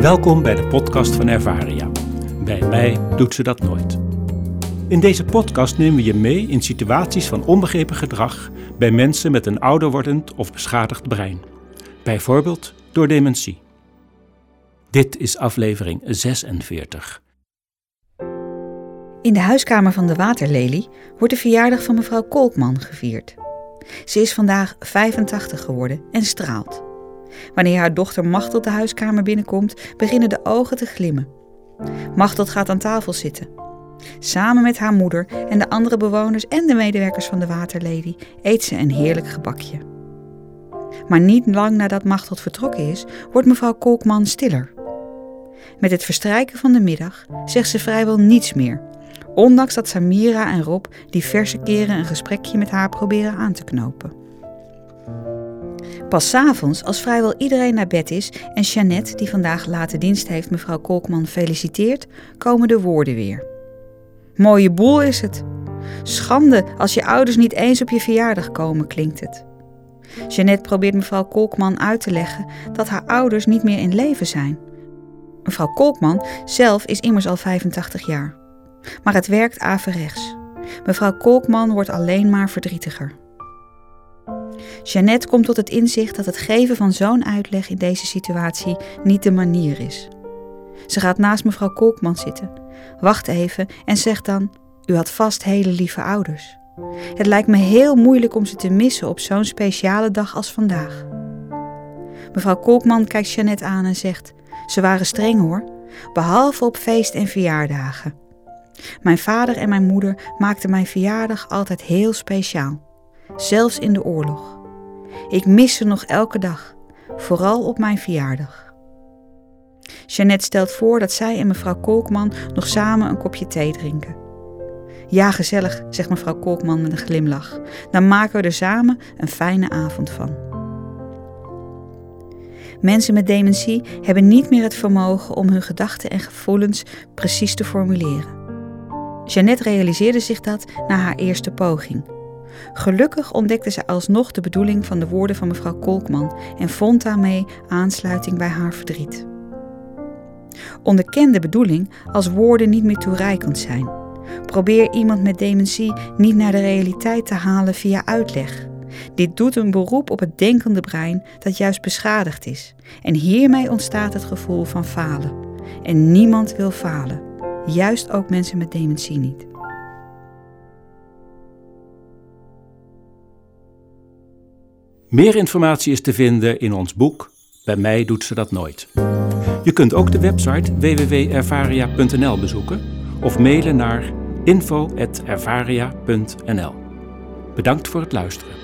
Welkom bij de podcast van Ervaria. Bij mij doet ze dat nooit. In deze podcast nemen we je mee in situaties van onbegrepen gedrag bij mensen met een ouder wordend of beschadigd brein. Bijvoorbeeld door dementie. Dit is aflevering 46. In de huiskamer van de Waterlelie wordt de verjaardag van mevrouw Kolkman gevierd. Ze is vandaag 85 geworden en straalt. Wanneer haar dochter Machteld de huiskamer binnenkomt, beginnen de ogen te glimmen. Machteld gaat aan tafel zitten. Samen met haar moeder en de andere bewoners en de medewerkers van de Waterlady eet ze een heerlijk gebakje. Maar niet lang nadat Machteld vertrokken is, wordt mevrouw Kolkman stiller. Met het verstrijken van de middag zegt ze vrijwel niets meer, ondanks dat Samira en Rob diverse keren een gesprekje met haar proberen aan te knopen. Pas avonds, als vrijwel iedereen naar bed is en Jeannette, die vandaag late dienst heeft, mevrouw Kolkman feliciteert, komen de woorden weer. Mooie boel is het. Schande als je ouders niet eens op je verjaardag komen, klinkt het. Jeannette probeert mevrouw Kolkman uit te leggen dat haar ouders niet meer in leven zijn. Mevrouw Kolkman zelf is immers al 85 jaar. Maar het werkt averechts. Mevrouw Kolkman wordt alleen maar verdrietiger. Jeannette komt tot het inzicht dat het geven van zo'n uitleg in deze situatie niet de manier is. Ze gaat naast mevrouw Kolkman zitten, wacht even en zegt dan: U had vast hele lieve ouders. Het lijkt me heel moeilijk om ze te missen op zo'n speciale dag als vandaag. Mevrouw Kolkman kijkt Jeannette aan en zegt: Ze waren streng hoor, behalve op feest- en verjaardagen. Mijn vader en mijn moeder maakten mijn verjaardag altijd heel speciaal, zelfs in de oorlog. Ik mis ze nog elke dag, vooral op mijn verjaardag. Jeannette stelt voor dat zij en mevrouw Kolkman nog samen een kopje thee drinken. Ja, gezellig, zegt mevrouw Kolkman met een glimlach. Dan maken we er samen een fijne avond van. Mensen met dementie hebben niet meer het vermogen om hun gedachten en gevoelens precies te formuleren. Jeannette realiseerde zich dat na haar eerste poging. Gelukkig ontdekte ze alsnog de bedoeling van de woorden van mevrouw Kolkman en vond daarmee aansluiting bij haar verdriet. Onderken de bedoeling als woorden niet meer toereikend zijn. Probeer iemand met dementie niet naar de realiteit te halen via uitleg. Dit doet een beroep op het denkende brein dat juist beschadigd is. En hiermee ontstaat het gevoel van falen. En niemand wil falen. Juist ook mensen met dementie niet. Meer informatie is te vinden in ons boek Bij mij doet ze dat nooit. Je kunt ook de website www.ervaria.nl bezoeken of mailen naar info.ervaria.nl. Bedankt voor het luisteren.